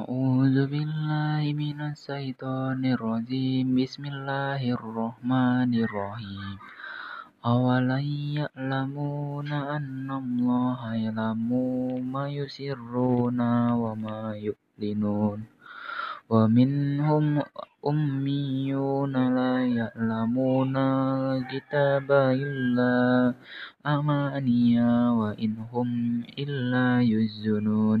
أعوذ بالله من الشيطان الرجيم بسم الله الرحمن الرحيم أولن يعلمون أن الله يعلم ما يسرون وما يعلنون ومنهم أميون لا يعلمون الكتاب إلا أماني وإن هم إلا يزنون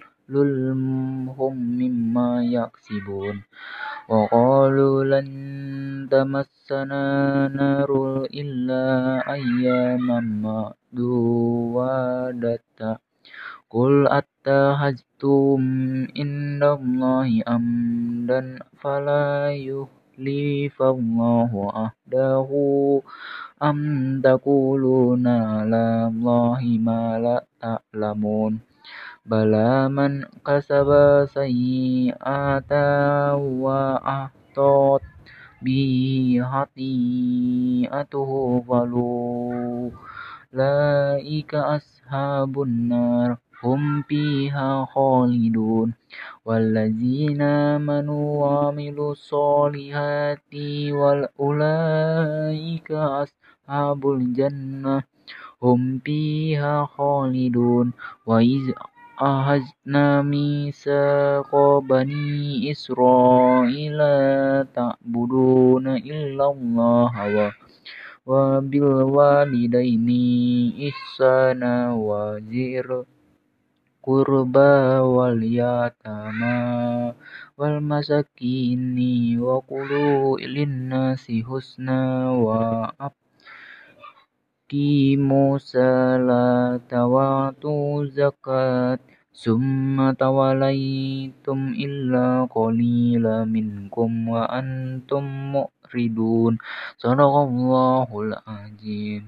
lulhum mimma yaksibun wa qalu lan tamassana naru illa ayyaman ma'du wa datta qul attahajtum inna allahi amdan falayuh لفالله أهداه أم تقولون bala man kasaba sayyata wa ahtot bi hati atuhu walu laika ashabun nar hum piha khalidun walladzina manu amilu solihati wal ulaika ashabul jannah hum piha khalidun wa iz ahajna misa qobani isra'ila ta'buduna illallah wa wa bil walidaini ihsana wa zir kurba wal yatama wal masakini wa qulu lin nasi husna wa ab موسى لا وآتوا زكاة ثم توليتم إلا قليلا منكم وأنتم معرضون صدق الله العظيم